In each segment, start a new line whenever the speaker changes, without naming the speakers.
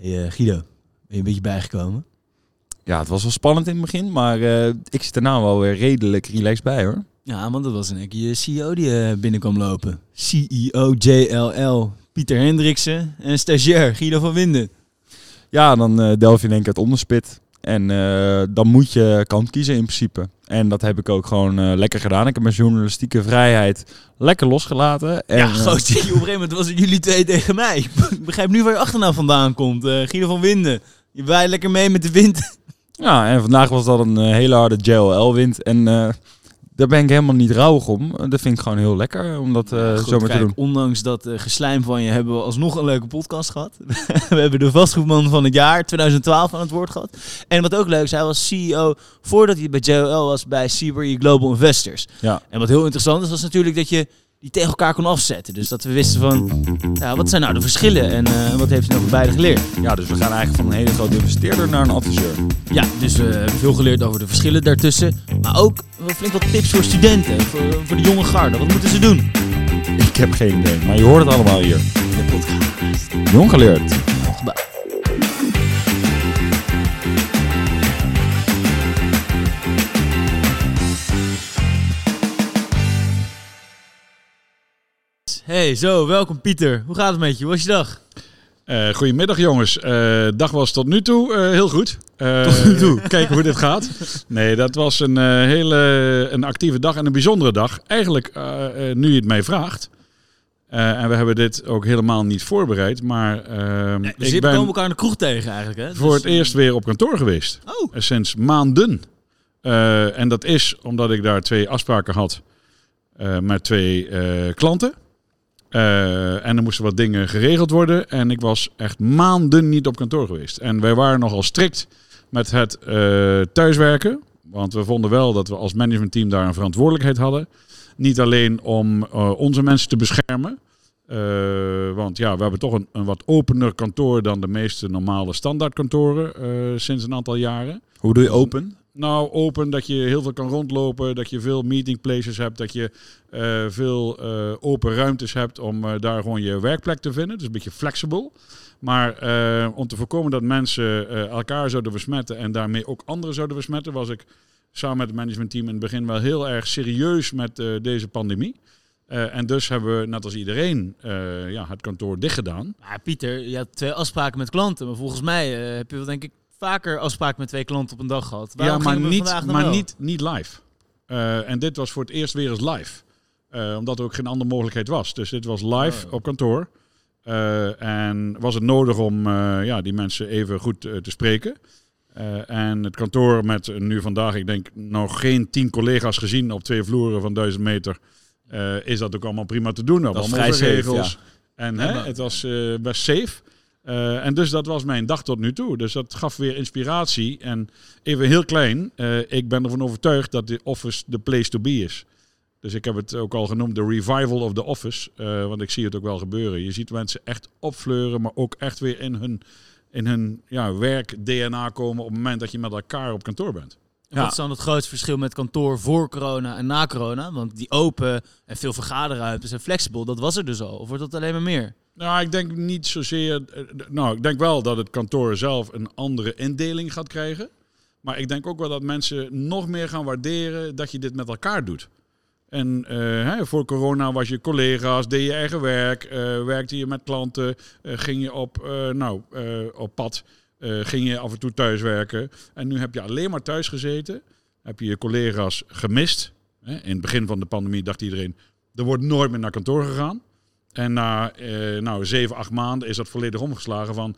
Hey, uh, Guido, ben je een beetje bijgekomen?
Ja, het was wel spannend in het begin, maar uh, ik zit er nou wel weer redelijk relaxed bij hoor.
Ja, want dat was een je CEO die uh, binnenkwam lopen. CEO JLL, Pieter Hendriksen en stagiair Guido van Winden.
Ja, dan delf je in één keer het onderspit. En uh, dan moet je kant kiezen in principe. En dat heb ik ook gewoon uh, lekker gedaan. Ik heb mijn journalistieke vrijheid lekker losgelaten. En,
ja, goos, op een gegeven moment was het jullie twee tegen mij. Ik begrijp nu waar je achternaam vandaan komt. Uh, Guido van Winden. Je waait lekker mee met de wind.
Ja, en vandaag was dat een hele harde JLL-wind. En daar ben ik helemaal niet rouwig om. Dat vind ik gewoon heel lekker om dat uh,
Goed,
zo maar
kijk,
te doen.
Ondanks dat uh, geslijm van je hebben we alsnog een leuke podcast gehad. we hebben de vastgoedman van het jaar 2012 aan het woord gehad. En wat ook leuk is, hij was CEO voordat hij bij JOL was bij Seabury Global Investors.
Ja.
En wat heel interessant is, was natuurlijk dat je die tegen elkaar kon afzetten. Dus dat we wisten van, ja, wat zijn nou de verschillen en uh, wat heeft hij nou van beide geleerd?
Ja, dus we gaan eigenlijk van een hele grote investeerder naar een adviseur.
Ja, dus we hebben veel geleerd over de verschillen daartussen. Maar ook flink wat tips voor studenten, voor, voor de jonge garde. Wat moeten ze doen?
Ik heb geen idee, maar je hoort het allemaal hier.
De podcast.
Jong geleerd.
Hey, zo, welkom Pieter. Hoe gaat het met je? Hoe was je dag?
Uh, goedemiddag jongens. Uh, dag was tot nu toe uh, heel goed.
tot nu toe.
Kijken hoe dit gaat. Nee, dat was een hele een actieve dag en een bijzondere dag. Eigenlijk nu je het mij vraagt. en we hebben dit ook helemaal niet voorbereid. Maar
nee, dus
ik
ben komen elkaar in de kroeg tegen eigenlijk. Hè?
Voor
dus,
het eerst weer op kantoor geweest.
Oh.
sinds maanden. en dat is omdat ik daar twee afspraken had met twee klanten. Uh, en er moesten wat dingen geregeld worden. En ik was echt maanden niet op kantoor geweest. En wij waren nogal strikt met het uh, thuiswerken. Want we vonden wel dat we als managementteam daar een verantwoordelijkheid hadden. Niet alleen om uh, onze mensen te beschermen. want ja, we hebben toch een, een, wat opener kantoor dan de meeste normale standaardkantoren sinds een aantal jaren.
Hoe doe je open?
Nou, open, dat je heel veel kan rondlopen, dat je veel meeting places hebt, dat je uh, veel uh, open ruimtes hebt om uh, daar gewoon je werkplek te vinden. Dus een beetje flexibel. Maar om te voorkomen dat mensen elkaar zouden besmetten en daarmee ook anderen zouden besmetten, was ik samen met het managementteam in het begin wel heel erg serieus met deze pandemie. en dus hebben we, net als iedereen, ja, het kantoor dicht gedaan.
Maar Pieter, je had twee afspraken met klanten, maar volgens mij heb je wel denk ik vaker afspraken met twee klanten op een dag gehad. Waarom
ja, maar,
we
niet, maar
wel?
niet, niet live. Uh, en dit was voor het eerst weer eens live. Uh, omdat er ook geen andere mogelijkheid was. Dus dit was live
Oh.
op kantoor. Uh, en was het nodig om ja, die mensen even goed te spreken. en het kantoor met nu vandaag, ik denk, nog geen tien collega's gezien op twee vloeren van duizend meter. is dat ook allemaal prima te doen.
Dat was
allemaal
vrij safe,
regels. En
Ja,
hè,
maar-
het was best safe. Uh, en dus dat was mijn dag tot nu toe. Dus dat gaf weer inspiratie. En even heel klein, uh, ik ben ervan overtuigd dat de office de place to be is. Dus ik heb het ook al genoemd, de revival of the office. Uh, want ik zie het ook wel gebeuren. Je ziet mensen echt opfleuren, maar ook echt weer in hun, in hun ja, werk-DNA komen op het moment dat je met elkaar op kantoor bent.
En Wat is dan het grootste verschil met kantoor voor corona en na corona? Want die open en veel vergaderruimtes en flexibel, dat was er dus al. Of wordt dat alleen maar meer?
Nou, ik denk niet zozeer. eh, Nou, ik denk wel dat het kantoor zelf een andere indeling gaat krijgen. Maar ik denk ook wel dat mensen nog meer gaan waarderen dat je dit met elkaar doet. En hè, voor corona was je collega's, deed je eigen werk, uh, werkte je met klanten, ging je op, nou, op pad, ging je af en toe thuiswerken. En nu heb je alleen maar thuis gezeten, heb je je collega's gemist. In het begin van de pandemie dacht iedereen, er wordt nooit meer naar kantoor gegaan. En na eh, nou, zeven, acht maanden is dat volledig omgeslagen van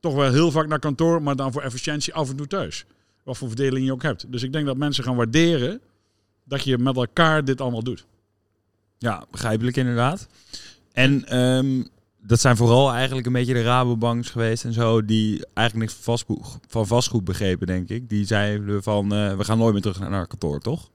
toch wel heel vaak naar kantoor, maar dan voor efficiëntie af en toe thuis. Wat voor verdeling je ook hebt. Dus ik denk dat mensen gaan waarderen dat je met elkaar dit allemaal doet.
Ja, begrijpelijk inderdaad. En um, dat zijn vooral eigenlijk een beetje de Rabobanks geweest en zo, die eigenlijk niks van vastgoed, begrepen, denk ik. Die zeiden van, uh, we gaan nooit meer terug naar kantoor, toch?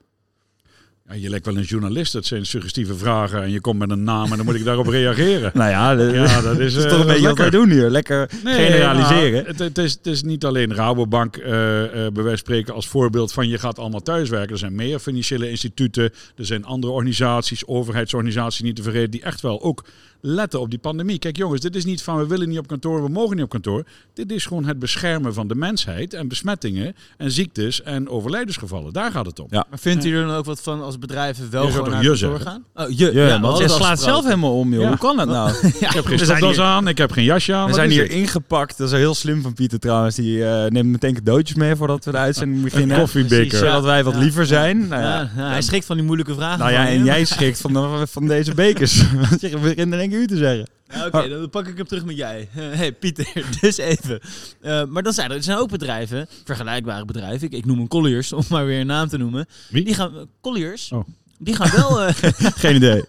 Ja, je lijkt wel een journalist. Dat zijn suggestieve vragen en je komt met een naam en dan moet ik daarop reageren.
nou ja, dat,
ja, dat is,
dat is toch een beetje wat wij doen hier. Lekker nee, generaliseren.
Nou, het, het, is, het is niet alleen Rabobank, uh, uh, bij wijze van spreken, als voorbeeld van je gaat allemaal thuiswerken. Er zijn meer financiële instituten, er zijn andere organisaties, overheidsorganisaties niet te vergeten, die echt wel ook letten op die pandemie. Kijk jongens, dit is niet van we willen niet op kantoor, we mogen niet op kantoor. Dit is gewoon het beschermen van de mensheid en besmettingen en ziektes en overlijdensgevallen. Daar gaat het om.
Ja.
Maar vindt u er dan ook wat van als bedrijven wel
Je
gewoon naar
je
kantoor
zeggen?
gaan? Oh, je.
Ja,
ja,
maar
we hadden
slaat zelf helemaal om, joh.
Ja.
Hoe kan dat nou?
Ik heb geen
We
stropdas aan, ik heb geen jasje aan.
We
wat
zijn hier ingepakt. Dat is heel slim van Pieter trouwens. Die eh, neemt meteen cadeautjes mee voordat we de uitzending
Een
beginnen.
koffiebeker.
Precies, ja.
Zodat wij wat
Ja.
liever zijn. Nou
Ja,
ja,
ja, hij schrikt van die moeilijke vragen.
nou ja, en
je.
jij schrikt van, van deze bekers. Je begint in één keer u te zeggen.
Ja, Oké, dan pak ik hem terug met jij. hey, Pieter, dus even. Eh, maar dan zijn er, er zijn ook bedrijven, vergelijkbare bedrijven. Ik, ik noem een Colliers, om maar weer een naam te noemen.
Wie?
Die gaan, Colliers,
Oh.
die gaan wel... eh,
Geen idee.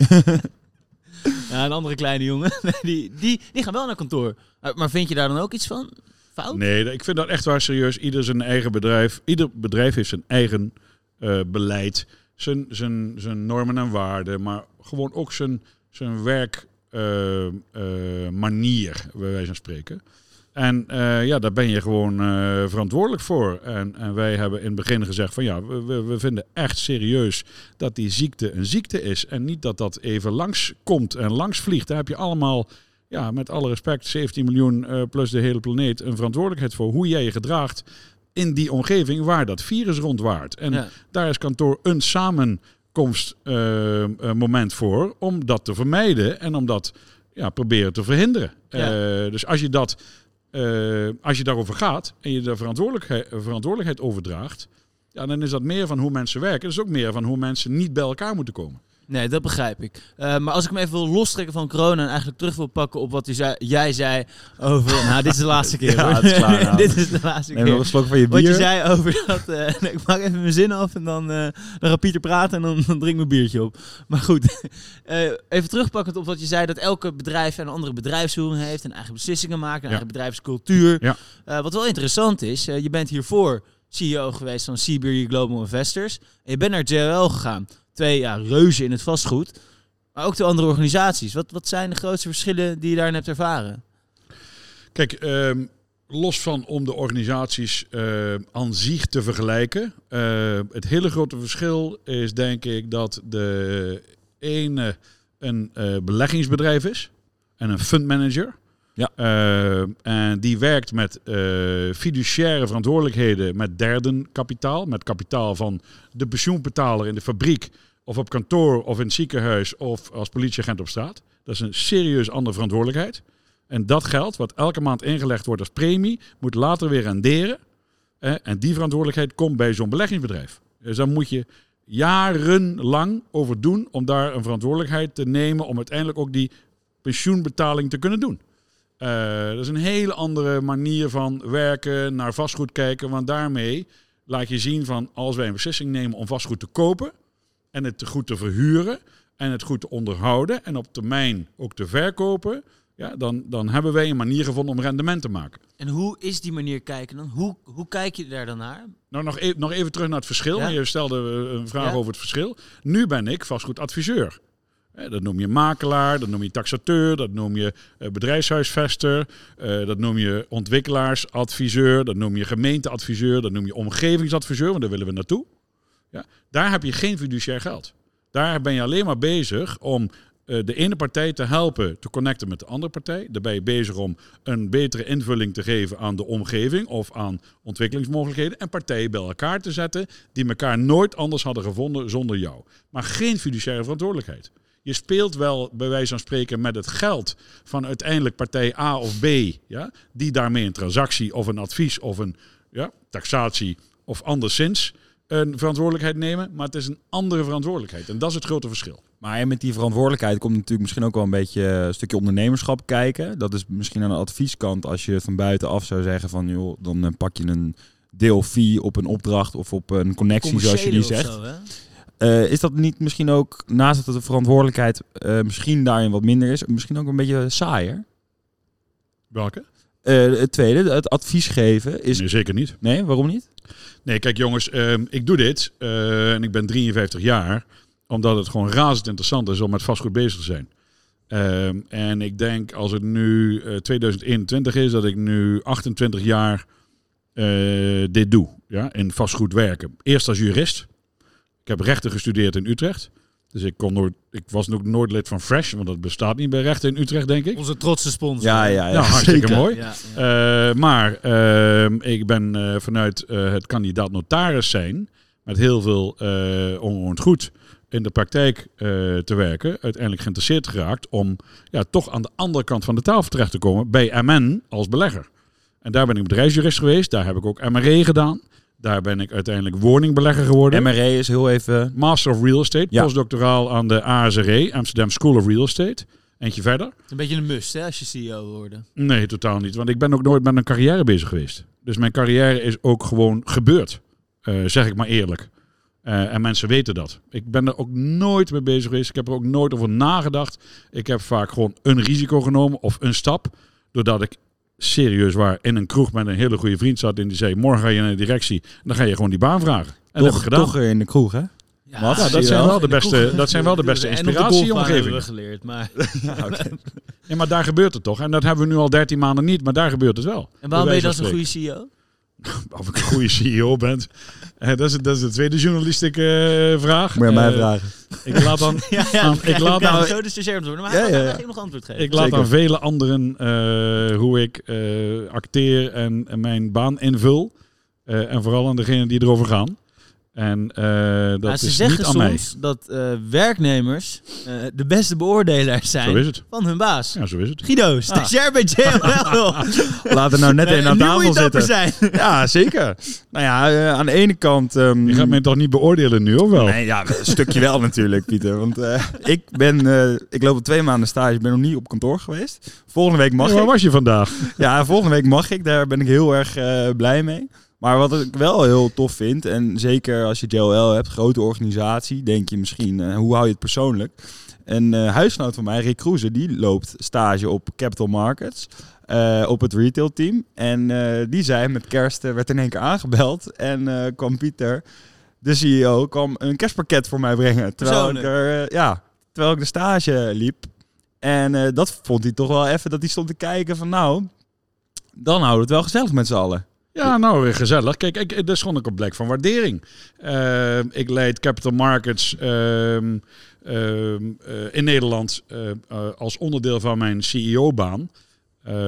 ja, een andere kleine jongen. Die, die, die gaan wel naar kantoor. Maar, vind je daar dan ook iets van? Fout?
Nee, ik vind dat echt waar serieus. Ieder zijn eigen bedrijf. Ieder bedrijf heeft zijn eigen eh, beleid, zijn, zijn, zijn normen en waarden, maar gewoon ook zijn, zijn werk eh, eh, manier, bij wijze van spreken. En eh, ja, daar ben je gewoon eh, verantwoordelijk voor. En, en wij hebben in het begin gezegd van ja, we, we, vinden echt serieus dat die ziekte een ziekte is. En niet dat dat even langs komt en langs vliegt. Daar heb je allemaal, ja, met alle respect, 17 miljoen eh, plus de hele planeet, een verantwoordelijkheid voor hoe jij je gedraagt in die omgeving waar dat virus rondwaart. En
Ja.
daar is kantoor een samenkomstmoment voor om dat te vermijden en om dat ja, proberen te verhinderen.
Ja.
Eh, dus als je, dat, eh, als je daarover gaat en je de verantwoordelijkheid, verantwoordelijkheid overdraagt, ja, dan is dat meer van hoe mensen werken. Dat is ook meer van hoe mensen niet bij elkaar moeten komen.
Nee, dat begrijp ik. Eh, maar als ik hem even wil lostrekken van corona en eigenlijk terug wil pakken op wat zei, jij zei over... Nou, dit is de laatste keer.
Ja, het is klaar nou.
dit is de laatste
Neem nog
keer.
een slok van je
Wat je zei over dat... eh, ik maak even mijn zin af en dan, eh, dan gaat Pieter praten en dan, dan drink ik mijn biertje op. Maar goed, even terugpakkend op wat je zei, dat elke bedrijf een andere bedrijfsvoering heeft, en eigen beslissingen maakt, een
Ja.
eigen bedrijfscultuur.
Ja.
Wat wel interessant is, je bent hiervoor CEO geweest van Seabury Global Investors. En je bent naar JLL gegaan. Twee ja, reuzen in het vastgoed. Maar ook de andere organisaties. Wat, wat zijn de grootste verschillen die je daarin hebt ervaren?
Kijk, ehm, los van om de organisaties eh, aan zich te vergelijken. eh, het hele grote verschil is denk ik dat de ene een eh, beleggingsbedrijf is en een fundmanager.
Ja.
Eh, en die werkt met eh, fiduciaire verantwoordelijkheden met derdenkapitaal. Met kapitaal van de pensioenbetaler in de fabriek of op kantoor of in het ziekenhuis of als politieagent op straat. Dat is een serieus andere verantwoordelijkheid. En dat geld, wat elke maand ingelegd wordt als premie, moet later weer renderen. Eh, en die verantwoordelijkheid komt bij zo'n beleggingsbedrijf. Dus daar moet je jarenlang over doen om daar een verantwoordelijkheid te nemen om uiteindelijk ook die pensioenbetaling te kunnen doen. Eh, dat is een hele andere manier van werken, naar vastgoed kijken. Want daarmee laat je zien van als wij een beslissing nemen om vastgoed te kopen en het goed te verhuren en het goed te onderhouden en op termijn ook te verkopen, ja, dan, dan hebben wij een manier gevonden om rendement te maken.
En hoe is die manier kijken dan? Hoe, hoe kijk je daar dan naar?
Nou, nog, even, nog even terug naar het verschil.
Ja.
Je stelde eh, een vraag
Ja.
over het verschil. Nu ben ik vastgoedadviseur. Dat noem je makelaar, dat noem je taxateur, dat noem je eh, bedrijfshuisvester, eh, dat noem je ontwikkelaarsadviseur, dat noem je gemeenteadviseur, dat noem je omgevingsadviseur, want daar willen we naartoe. Ja, daar heb je geen fiduciair geld. Daar ben je alleen maar bezig om eh, de ene partij te helpen te connecten met de andere partij. Daar ben je bezig om een betere invulling te geven aan de omgeving of aan ontwikkelingsmogelijkheden. En partijen bij elkaar te zetten die elkaar nooit anders hadden gevonden zonder jou. Maar geen fiduciaire verantwoordelijkheid. Je speelt wel bij wijze van spreken met het geld van uiteindelijk partij A of B, ja, die daarmee een transactie of een advies of een ja, taxatie of anderszins een verantwoordelijkheid nemen. Maar het is een andere verantwoordelijkheid. En dat is het grote verschil.
Maar met die verantwoordelijkheid komt natuurlijk misschien ook wel een beetje een stukje ondernemerschap kijken. Dat is misschien aan de advieskant als je van buitenaf zou zeggen van joh, dan eh, pak je een deel fee op een opdracht of op een connectie zoals je die zegt.
zo,
Eh, is dat niet misschien ook, naast dat de verantwoordelijkheid eh, misschien daarin wat minder is, misschien ook een beetje saaier?
Welke?
Eh, het tweede, het advies geven is...
Nee, zeker niet.
Nee, waarom niet?
Nee, kijk jongens, ehm, ik doe dit en ik ben 53 jaar, omdat het gewoon razend interessant is om met vastgoed bezig te zijn. Ehm, en ik denk als het nu eh, 2021 is, dat ik nu 28 jaar dit doe, ja, in vastgoed werken. Eerst als jurist. Ik heb rechten gestudeerd in Utrecht. Dus ik, kon nooit, ik was ook nooit lid van Fresh, want dat bestaat niet bij rechten in Utrecht, denk ik.
Onze trotse sponsor.
Ja, ja, ja.
Ja, hartstikke
zeker.
mooi.
Ja, ja.
Eh, maar ehm, ik ben eh, vanuit eh, het kandidaat notaris zijn, met heel veel uh, onroerend goed in de praktijk eh, te werken, uiteindelijk geïnteresseerd geraakt om ja, toch aan de andere kant van de tafel terecht te komen bij MN als belegger. En daar ben ik bedrijfsjurist geweest, daar heb ik ook MRE gedaan. Daar ben ik uiteindelijk woningbelegger geworden.
MRE is heel even...
Master of Real Estate,
Ja.
postdoctoraal aan de ASRE, Amsterdam School of Real Estate. Eentje verder.
Een beetje een must, hè, als je CEO wil worden.
Nee, totaal niet. Want ik ben ook nooit met een carrière bezig geweest. Dus mijn carrière is ook gewoon gebeurd. Eh, zeg ik maar eerlijk. Eh, en mensen weten dat. Ik ben er ook nooit mee bezig geweest. Ik heb er ook nooit over nagedacht. Ik heb vaak gewoon een risico genomen of een stap. Doordat ik serieus waar in een kroeg met een hele goede vriend zat. En die zei, morgen ga je naar de directie. En dan ga je gewoon die baan vragen. En dat heb
Toch,
ik gedaan.
toch in de kroeg, hè?
Ja,
Wat?
Ja, dat zijn
wel?
de beste,
kroeg-
dat zijn wel de beste inspiratieomgevingen.
golfbaan hebben we geleerd, maar...
Ja, oké.
Ja, maar daar gebeurt het toch. En dat hebben we nu al 13 maanden niet. Maar daar gebeurt het wel.
En waarom ben je dan
wijze
goede CEO?
Of ik een goede CEO ben. Dat, is, dat is de tweede journalistieke eh, vraag.
Moet je mij
Eh,
vragen.
Ik laat dan,
Ja,
Aan-
ik
ik laat
zo de. Maar
Ja,
hij
ja,
gaat
ja.
eigenlijk nog antwoord geven.
ik laat
Zeker.
aan vele anderen eh, hoe ik eh, acteer en, en mijn baan invul. Eh, en vooral aan degenen die erover gaan. En eh, dat
Nou, ze
is
zeggen
niet aan mij.
soms dat eh, werknemers eh, de beste beoordelaars
Zo
zijn
is het.
van hun baas.
Ja, zo is het.
Guido, stagiair bij JLL.
Laat er nou net een aan
nu moet
tafel zitten.
zijn.
Ja, zeker. Nou ja, aan de ene kant... ehm,
Je gaat mij toch niet beoordelen nu, of wel?
Nee, ja, een stukje wel natuurlijk, Pieter. Want eh, ik ben, eh, ik loop al twee maanden stage, ik ben nog niet op kantoor geweest. Volgende week mag
Hey, waar
ik.
was je vandaag?
Ja, volgende week mag ik. Daar ben ik heel erg eh, blij mee. Maar wat ik wel heel tof vind, en zeker als je JOL hebt, grote organisatie, denk je misschien, eh, hoe hou je het persoonlijk? Een eh, huisgenoot van mij, Rick Kroeze, die loopt stage op Capital Markets. eh, op het retail team. En die zei met kerst, werd in één keer aangebeld. En kwam Pieter, de CEO, kwam een kerstpakket voor mij brengen. Terwijl ik, er, ja, terwijl ik de stage liep. En dat vond hij toch wel even, dat hij stond te kijken van nou, dan houden we het wel gezellig met z'n allen.
Ja, nou, eh, gezellig. Kijk, ik, is gewoon ook een blijk van waardering. Eh, ik leid capital markets ehm, ehm, eh, in Nederland eh, als onderdeel van mijn CEO-baan.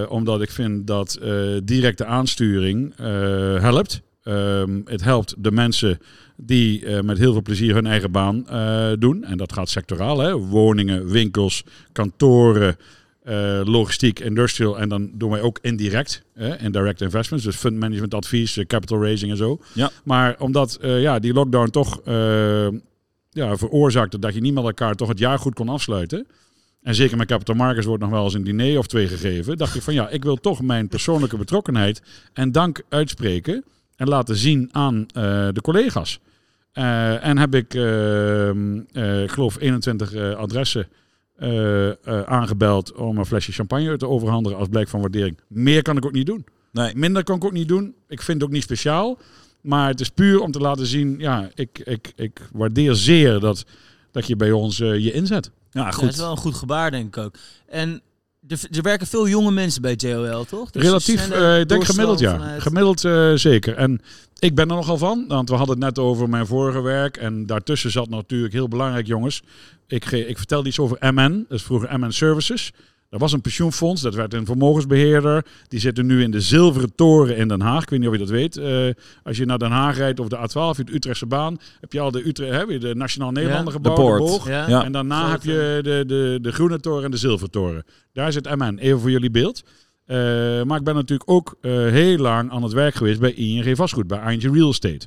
Omdat ik vind dat directe aansturing helpt. Ehm, het helpt de mensen die met heel veel plezier hun eigen baan doen. En dat gaat sectoraal. Hè? Woningen, winkels, kantoren, eh, logistiek, industrial. En dan doen wij ook indirect. Hè? Indirect investments. Dus fund management advies, eh, capital raising en zo.
Ja.
Maar omdat eh, ja, die lockdown toch ja, veroorzaakte dat je niet met elkaar toch het jaar goed kon afsluiten. En zeker met Capital Markets wordt nog wel eens een diner of twee gegeven. Dacht ik van ja, ik wil toch mijn persoonlijke betrokkenheid en dank uitspreken. En laten zien aan de collega's. En heb ik, ehm, eh, ik geloof, 21 eh, adressen aangebeld om een flesje champagne te overhandigen als blijk van waardering. Meer kan ik ook niet doen.
Nee.
Minder kan ik ook niet doen. Ik vind het ook niet speciaal. Maar het is puur om te laten zien, ja, ik, ik, ik waardeer zeer dat, dat je bij ons eh, je inzet.
Ja,
Dat
goed.
is wel een goed gebaar, denk ik ook. En er, er werken veel jonge mensen bij JOL, toch? Dus
Relatief, eh, ik denk gemiddeld ja.
vanuit-
Gemiddeld eh, zeker. En ik ben er nogal van, want we hadden het net over mijn vorige werk. En daartussen zat natuurlijk heel belangrijk, jongens. Ik, ik vertelde iets over MN, dat is vroeger MN Services. Dat was een pensioenfonds, dat werd een vermogensbeheerder. Die zitten nu in de Zilveren Toren in Den Haag. Ik weet niet of je dat weet. Eh, als je naar Den Haag rijdt of de A12, via de Utrechtse baan, heb je al de, Utrecht, hè, weer de Nationaal Nederlander gebouw,
de poort.
boog.
Ja.
Ja.
En daarna heb je de, de, de Groene Toren en de Zilvertoren. Daar zit MN, even voor jullie beeld. Eh, maar ik ben natuurlijk ook eh, heel lang aan het werk geweest bij ING Vastgoed, bij ING Real Estate.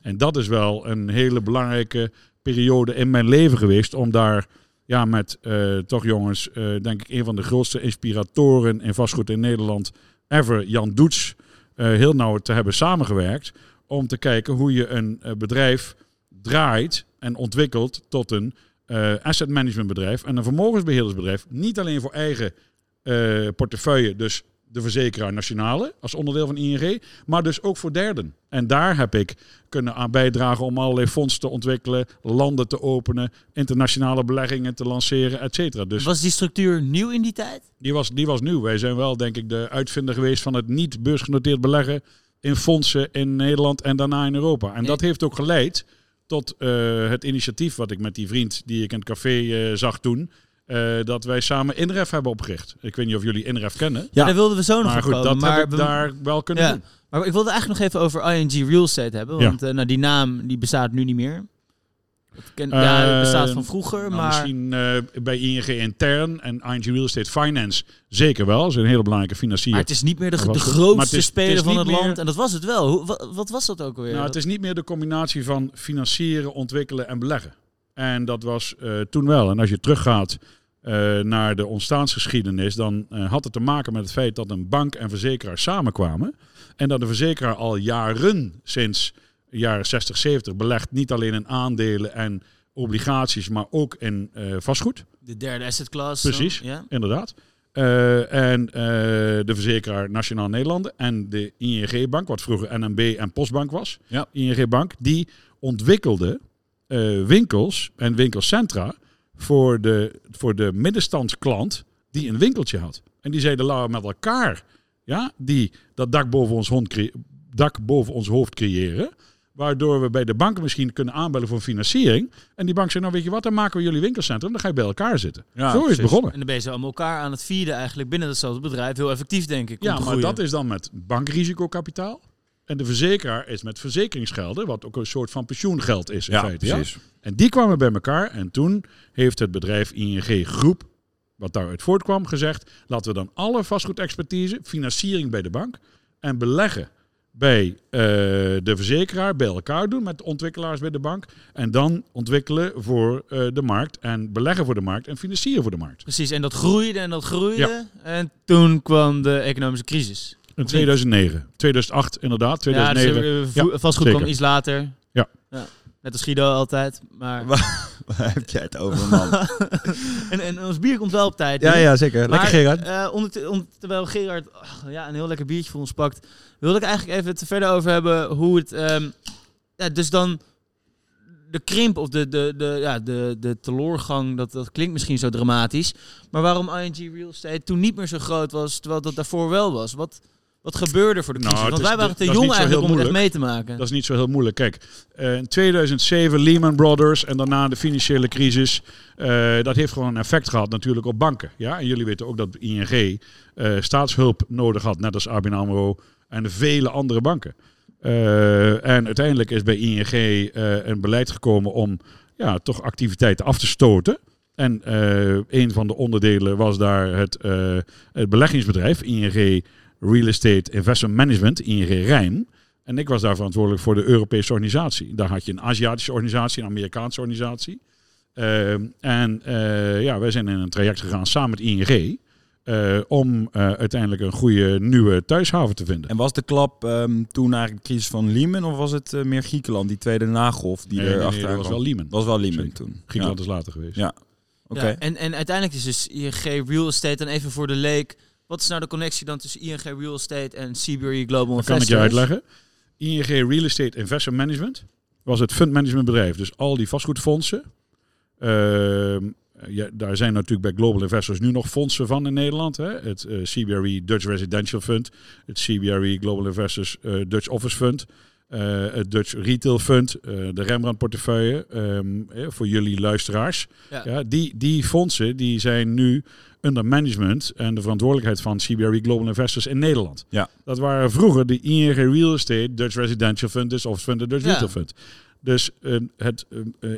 En dat is wel een hele belangrijke periode in mijn leven geweest om daar ja, met eh, toch jongens, denk ik een van de grootste inspiratoren in vastgoed in Nederland ever, Jan Doets, heel nauw te hebben samengewerkt om te kijken hoe je een bedrijf draait en ontwikkelt tot een asset management bedrijf en een vermogensbeheerdersbedrijf. Niet alleen voor eigen eh, portefeuille, dus de verzekeraar nationale als onderdeel van ING, maar dus ook voor derden. En daar heb ik kunnen aan bijdragen om allerlei fondsen te ontwikkelen, landen te openen, internationale beleggingen te lanceren, et cetera. Dus
Was die structuur nieuw in die tijd?
die was, die was nieuw. Wij zijn wel, denk ik, de uitvinder geweest van het niet beursgenoteerd beleggen in fondsen in Nederland en daarna in Europa. En dat heeft ook geleid tot eh, het initiatief wat ik met die vriend die ik in het café eh, zag toen, eh, dat wij samen Inref hebben opgericht. Ik weet niet of jullie Inref kennen,
Ja. Daar wilden we zo nog
maar goed,
komen.
dat
maar
heb ik
we-
daar wel kunnen
Ja.
doen.
Maar ik wilde eigenlijk nog even over ING Real Estate hebben.
Ja.
Want eh, nou, die naam die bestaat nu niet meer. Dat ken, ja, het
Eh,
bestaat van vroeger,
Nou,
maar...
Misschien eh, bij ING intern en ING Real Estate Finance zeker wel. Dat is een hele belangrijke financier.
Maar het is niet meer de,
het.
Grootste
het is-
speler
het
van het land. En dat was het wel. Hoe, wat, wat was dat ook alweer?
Nou, het is niet meer de combinatie van financieren, ontwikkelen en beleggen. En dat was eh, toen wel. En als je teruggaat eh, naar de ontstaansgeschiedenis, dan eh, had het te maken met het feit dat een bank en verzekeraar samenkwamen. En dat de verzekeraar al jaren, sinds de jaren 60, 70, belegt niet alleen in aandelen en obligaties, maar ook in vastgoed.
de derde asset class.
Precies.
ja.
Inderdaad. En de verzekeraar Nationaal Nederlanden en de ING-bank, wat vroeger NMB en Postbank was.
Ja.
ING-bank, die ontwikkelde eh, winkels en winkelcentra voor de, voor de middenstandsklant die een winkeltje had. En die zeiden, laten we met elkaar ja, die, dat dak boven, ons hond dak boven ons hoofd creëren. Waardoor we bij de banken misschien kunnen aanbellen voor financiering. En die bank zei, nou weet je wat, dan maken we jullie winkelcentrum. Dan ga je bij elkaar zitten.
Ja,
Zo is het begonnen.
En dan ben je zo allemaal elkaar aan het vieren eigenlijk binnen datzelfde bedrijf. Heel effectief, denk ik.
Ja, maar
groeien.
dat is dan met bankrisicokapitaal. En de verzekeraar is met verzekeringsgelden, wat ook een soort van pensioengeld is in
Ja,
feite. Ja?
precies.
En die kwamen bij elkaar en toen heeft het bedrijf ING Groep, wat daaruit voortkwam, gezegd... laten we dan alle vastgoedexpertise, financiering bij de bank en beleggen bij eh, de verzekeraar bij elkaar doen met de ontwikkelaars bij de bank. En dan ontwikkelen voor eh, de markt en beleggen voor de markt en financieren voor de markt.
Precies, en dat groeide en dat groeide.
Ja.
En toen kwam de economische crisis.
In 2009, 2008 inderdaad, 2009.
Ja, dus,
Ja,
vastgoed
zeker.
kwam iets later.
Ja.
Net als Guido altijd. Maar...
Waar heb jij het over, man?
en, en ons bier komt wel op tijd.
ja,
nu.
ja, zeker. Lekker, Gerard.
eh, onder, onder- terwijl Gerard ach, ja, een heel lekker biertje voor ons pakt, wilde ik eigenlijk even het er verder over hebben hoe het. ehm, ja, dus dan de krimp of de, de, de, ja, de, de teloorgang, dat, dat klinkt misschien zo dramatisch. Maar waarom ING Real Estate toen niet meer zo groot was, terwijl dat daarvoor wel was? Wat, wat gebeurde er voor de
Nou,
crisis?
het
Want
is-
wij waren te
dat
jong eigenlijk om het echt mee te maken.
Dat is niet zo heel moeilijk. Kijk, eh, in 2007 Lehman Brothers en daarna de financiële crisis. eh, dat heeft gewoon een effect gehad natuurlijk op banken. Ja? En jullie weten ook dat ING eh, staatshulp nodig had, net als ABN AMRO en vele andere banken. En uiteindelijk is bij ING een beleid gekomen om ja, toch activiteiten af te stoten. En een van de onderdelen was daar het, het beleggingsbedrijf ING Real Estate Investment Management, ING Rijn. En ik was daar verantwoordelijk voor de Europese organisatie. Daar had je een Aziatische organisatie, een Amerikaanse organisatie. Ehm, en eh, ja, wij zijn in een traject gegaan samen met ING. eh, om eh, uiteindelijk een goede nieuwe thuishaven te vinden.
En was de klap ehm, toen eigenlijk de crisis van Lehman of was het meer Griekenland, die tweede nagolf die
Nee,
er
nee, nee, dat was wel Lehman.
was wel Lehman
Zeker.
toen.
Griekenland
Ja.
is later geweest.
Ja. Oké.
Ja, en, en uiteindelijk is dus ING Real Estate dan even voor de leek. Wat is nou de connectie dan tussen ING Real Estate en Seabury Global
Dan kan ik
Investors?
je uitleggen. ING Real Estate Investment Management was het fundmanagementbedrijf. Dus al die vastgoedfondsen. Ehm, ja, daar zijn natuurlijk bij Global Investors nu nog fondsen van in Nederland. Hè? Het eh, CBRE Dutch Residential Fund. Het CBRE Global Investors eh, Dutch Office Fund. Eh, het Dutch Retail Fund. eh, de Rembrandt portefeuille. ehm, eh, voor jullie luisteraars.
Ja.
Ja, die, die fondsen die zijn nu under management en de verantwoordelijkheid van CBRE Global Investors in Nederland.
Ja.
Dat waren vroeger de ING Real Estate, Dutch Residential Fund, Dutch Office Fund en Dutch
Ja.
Retail Fund. Dus eh, het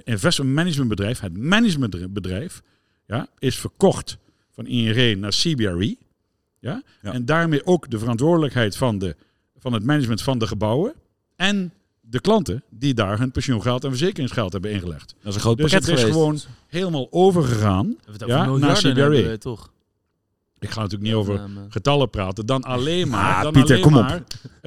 investment managementbedrijf, het managementbedrijf, ja, is verkocht van ING naar CBRE. Ja?
Ja.
En daarmee ook de verantwoordelijkheid van, de, van het management van de gebouwen en de klanten die daar hun pensioengeld en verzekeringsgeld hebben ingelegd.
Dat is een groot
Dus
pakket
het is
geweest.
gewoon helemaal overgegaan. Ja, naar CBRE.
toch?
Ik ga natuurlijk niet over getallen praten, dan alleen maar,
Ah,
dan
Pieter,
alleen
kom op.
maar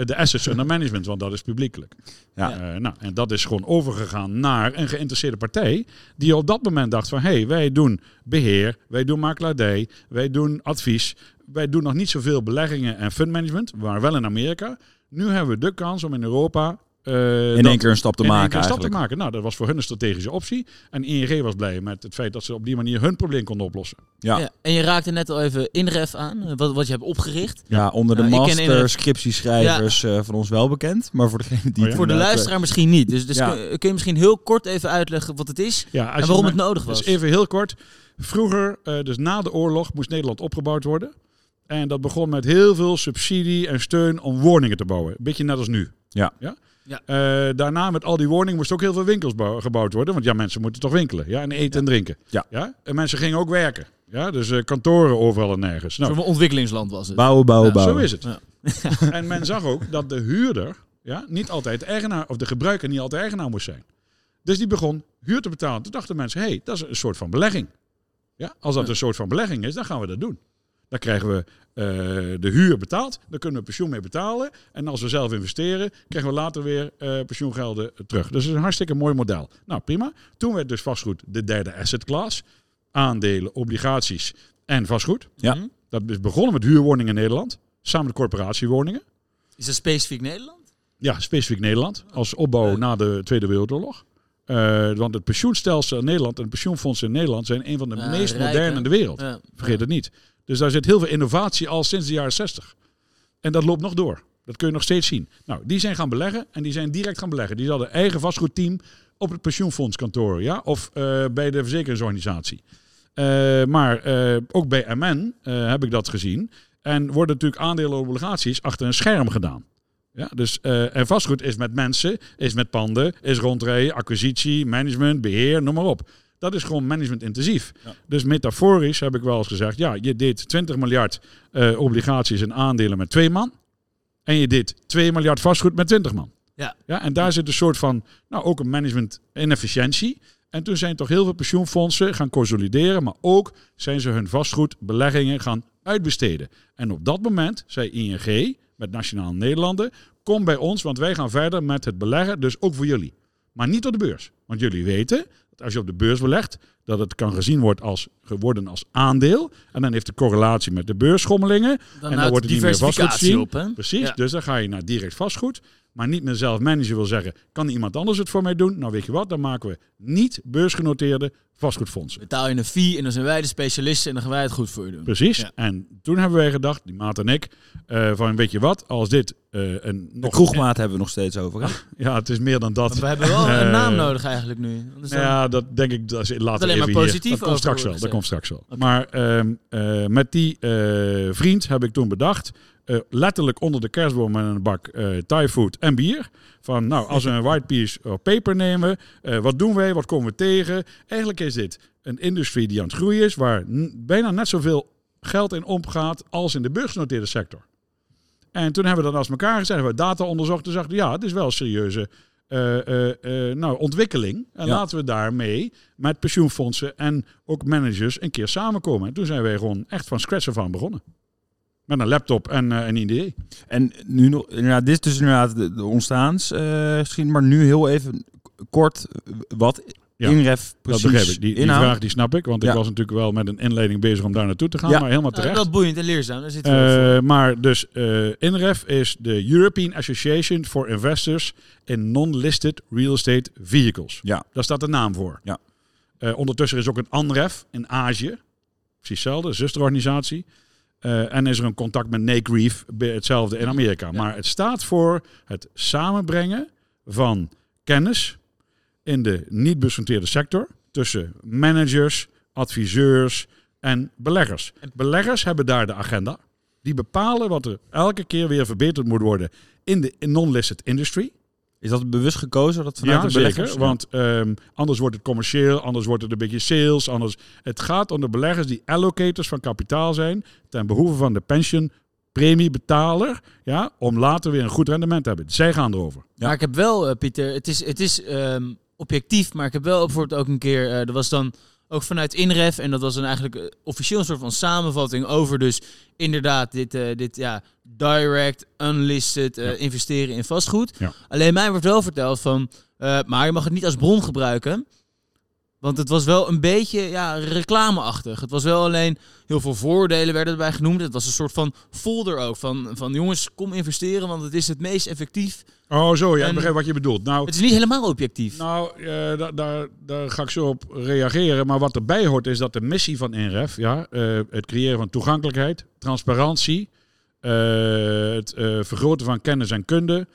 de assets under management, want dat is publiekelijk.
Ja.
Eh, nou, en dat is gewoon overgegaan naar een geïnteresseerde partij die op dat moment dacht van, hé, hey, wij doen beheer, wij doen makelaardij, wij doen advies, wij doen nog niet zoveel beleggingen en fundmanagement, maar wel in Amerika. Nu hebben we de kans om in Europa eh,
In één keer een stap te
in één
maken
keer een stap te maken. Nou, dat was voor hun een strategische optie. En ING was blij met het feit dat ze op die manier hun probleem konden oplossen.
Ja.
Ja. En je raakte net al even Inref aan, eh, wat, wat je hebt opgericht.
Ja, onder de
Nou, ken
master scriptieschrijvers eh, van ons wel bekend. Maar voor degene die...
Oh ja?
Voor de luisteraar misschien niet. Dus, dus
Ja.
kun, kun je misschien heel kort even uitleggen wat het is en waarom het nodig was?
Dus even heel kort. Vroeger, eh, dus na de oorlog, moest Nederland opgebouwd worden. En dat begon met heel veel subsidie en steun om woningen te bouwen. Een beetje net als nu.
Ja.
ja?
Ja.
Eh, daarna met al die woningen moesten ook heel veel winkels bouw- gebouwd worden. Want ja, mensen moeten toch winkelen. Ja, en eten en drinken.
Ja.
Ja? En mensen gingen ook werken. Ja, dus eh, kantoren overal en nergens. Nou,
Zo'n ontwikkelingsland was het.
Bouwen, bouwen,
Ja,
bouwen.
zo is het.
Ja.
en men zag ook dat de huurder ja, niet altijd de eigenaar, of de gebruiker niet altijd eigenaar moest zijn. Dus die begon huur te betalen. Toen dachten mensen, hé, hey, dat is een soort van belegging. Ja, als dat een soort van belegging is, dan gaan we dat doen. Dan krijgen we eh, de huur betaald, daar kunnen we pensioen mee betalen. En als we zelf investeren, krijgen we later weer eh, pensioengelden terug. Dus het is een hartstikke mooi model. Nou, prima. Toen werd dus vastgoed de derde asset class. Aandelen, obligaties en vastgoed.
Ja.
Hm?
Dat is begonnen met huurwoningen in Nederland. Samen met corporatiewoningen.
Is dat specifiek Nederland?
Ja, specifiek Nederland. Als opbouw na de Tweede Wereldoorlog. Eh, want het pensioenstelsel in Nederland en pensioenfondsen in Nederland zijn een van de meest
rijk,
moderne
hè?
in de wereld.
Ja.
Vergeet het niet. Dus daar zit heel veel innovatie al sinds de jaren 60. En dat loopt nog door. Dat kun je nog steeds zien. Nou, die zijn gaan beleggen en die zijn direct gaan beleggen. Die hadden eigen vastgoedteam op het pensioenfondskantoor, ja, of eh, bij de verzekeringsorganisatie. Eh, maar eh, ook bij MN heb ik dat gezien. En worden natuurlijk aandelen en obligaties achter een scherm gedaan. Ja, dus, en vastgoed is met mensen, is met panden, is rondrijden, acquisitie, management, beheer, noem maar op. Dat is gewoon management intensief.
Ja.
Dus metaforisch heb ik wel eens gezegd, ja, je deed 20 miljard eh, obligaties en aandelen met twee man. En je deed 2 miljard vastgoed met 20 man.
Ja.
Ja, en daar zit een soort van, nou ook een management inefficiëntie. En toen zijn toch heel veel pensioenfondsen gaan consolideren, maar ook zijn ze hun vastgoedbeleggingen gaan uitbesteden. En op dat moment zei ING met Nationaal Nederlanden, kom bij ons, want wij gaan verder met het beleggen, dus ook voor jullie. Maar niet op de beurs. Want jullie weten dat als je op de beurs belegt, dat het kan gezien wordt als, geworden als aandeel. En dan heeft de correlatie met de beursschommelingen.
Dan
dan wordt het niet meer vastgoed
diversificatie
zien.
op, hè?
Precies,
Ja.
dus dan ga je naar direct vastgoed. Maar niet meer zelf manager wil zeggen, kan iemand anders het voor mij doen? Nou weet je wat, dan maken we niet beursgenoteerde vastgoedfondsen.
Betaal je een fee en dan zijn wij de specialisten en dan gaan wij het goed voor je doen.
Precies.
Ja.
En toen hebben wij gedacht, die maat en ik, eh, van weet je wat, als dit eh, een
De
nog...
kroegmaat hebben we nog steeds over. Hè?
Ja, het is meer dan dat.
Want we hebben wel een
Eh,
naam nodig eigenlijk nu. Anders dan-
Ja, dat denk ik dat is later
alleen maar
even hier.
positief
Dat komt straks wel. Dat komt straks wel. Maar ehm, eh, met die eh, vriend heb ik toen bedacht, eh, letterlijk onder de kerstboom met een bak eh Thai food en bier. Van nou, als we een white piece of paper nemen, eh, wat doen wij? Wat komen we tegen? Eigenlijk is dit een industrie die aan het groeien is, waar bijna net zoveel geld in omgaat als in de beursgenoteerde sector. En toen hebben we dat als elkaar gezet, hebben we data onderzocht en zagen, ja, het is wel een serieuze eh, eh, eh, nou, ontwikkeling. En
Ja.
laten we daarmee met pensioenfondsen en ook managers een keer samenkomen. En toen zijn wij gewoon echt van scratch af aan begonnen. Met een laptop en eh, een idee.
En nu nog, inderdaad, dit is dus inderdaad de, de ontstaans eh, misschien, maar nu heel even kort wat
Ja,
Inref
Dat
precies
begrijp ik. Die, vraag die snap ik, want ik
Ja.
was natuurlijk wel met een inleiding bezig om daar naartoe te gaan.
Ja.
Maar helemaal
Nou,
terecht.
wel boeiend en leerzaam. Daar zitten we.
Eh, maar dus eh, INREF is de European Association for Investors in Non-Listed Real Estate Vehicles.
Ja.
Daar staat de naam voor.
Ja.
Eh, ondertussen is ook een ANREF in Azië. Precies hetzelfde, zusterorganisatie. Eh, en is er een contact met Nate bij hetzelfde in Amerika. Maar het staat voor het samenbrengen van kennis in de niet becenteerde sector tussen managers, adviseurs en beleggers. Beleggers hebben daar de agenda. Die bepalen wat er elke keer weer verbeterd moet worden in de non-listed industry.
Is dat bewust gekozen dat vanuit
ja, zeker. Want ehm, anders wordt het commercieel, anders wordt het een beetje sales. Anders. Het gaat om de beleggers die allocators van kapitaal zijn ten behoeve van de pensioenpremiebetaler. Ja, om later weer een goed rendement te hebben. Zij gaan erover.
Ja.
Maar ik heb wel, eh, Pieter, het is, het is ehm, objectief, maar ik heb wel bijvoorbeeld ook een keer, eh er was dan ook vanuit Inref, en dat was dan eigenlijk eh, officieel een soort van samenvatting over dus inderdaad dit, eh, dit ja, direct, unlisted eh,
Ja.
investeren in vastgoed.
Ja.
Alleen mij wordt wel verteld van, maar je mag het niet als bron gebruiken. Want het was wel een beetje ja, reclameachtig. Het was wel alleen heel veel voordelen werden erbij genoemd. Het was een soort van folder ook. Van, van jongens, kom investeren, want het is het meest effectief.
Oh, zo, ja,
En-
ik begrijp wat je bedoelt. Nou,
Het is niet helemaal objectief.
Nou, eh, da- daar, daar ga ik zo op reageren. Maar wat erbij hoort is dat de missie van INREF, ja, eh, het creëren van toegankelijkheid, transparantie, eh, het eh, vergroten van kennis en kunde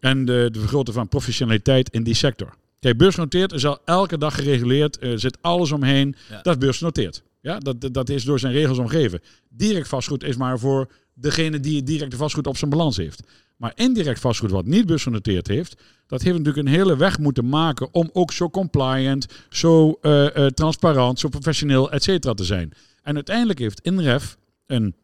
en de, de vergroten van professionaliteit in die sector. Kijk, beursgenoteerd is al elke dag gereguleerd, er zit alles omheen.
Ja.
Dat is beursgenoteerd. Ja, dat, dat- is door zijn regels omgeven. Direct vastgoed is maar voor degene die het directe vastgoed op zijn balans heeft. Maar indirect vastgoed wat niet beursgenoteerd heeft, dat heeft natuurlijk een hele weg moeten maken om ook zo compliant, zo eh, eh, transparant, zo professioneel, et cetera te zijn. En uiteindelijk heeft INREF een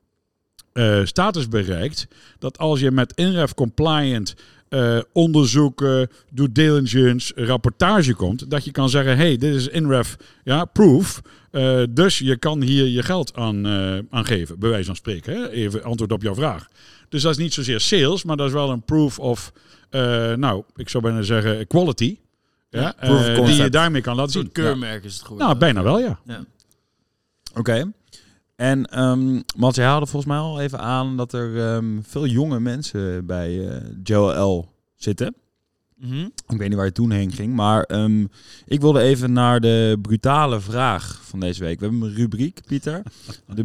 eh, status bereikt dat als je met INREF compliant eh, onderzoeken, due diligence, rapportage komt, dat je kan zeggen, hey, dit is INREF ja, proof, eh, dus je kan hier je geld aan, eh, aan geven, bij wijze van spreken. Hè? Even antwoord op jouw vraag. Dus dat is niet zozeer sales, maar dat is wel een proof of, eh, nou, ik zou bijna zeggen quality. Ja,
Ja,
eh, die je daarmee kan laten zien.
keurmerk is het
Ja.
geworden.
Nou, bijna wel, ja.
Ja.
Oké. En ehm Mats, jij haalde volgens mij al even aan dat er ehm, veel jonge mensen bij eh JLL zitten.
Mhm.
Ik weet niet waar je toen heen ging, maar ehm, ik wilde even naar de brutale vraag van deze week. We hebben een rubriek, Pieter. De